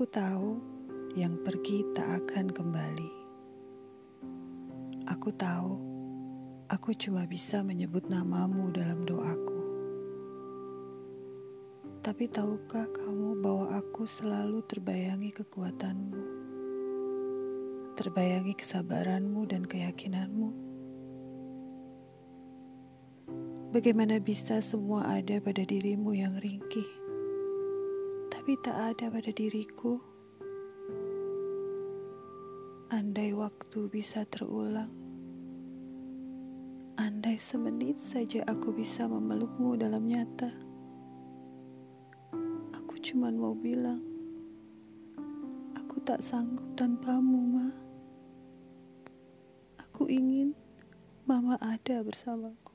Aku tahu yang pergi tak akan kembali. Aku tahu aku cuma bisa menyebut namamu dalam doaku. Tapi tahukah kamu bahwa aku selalu terbayangi kekuatanmu, terbayangi kesabaranmu dan keyakinanmu? Bagaimana bisa semua ada pada dirimu yang ringkih? Tapi tak ada pada diriku. Andai waktu bisa terulang, andai semenit saja aku bisa memelukmu dalam nyata, aku cuma mau bilang, aku tak sanggup tanpamu, Ma. Aku ingin Mama ada bersamaku.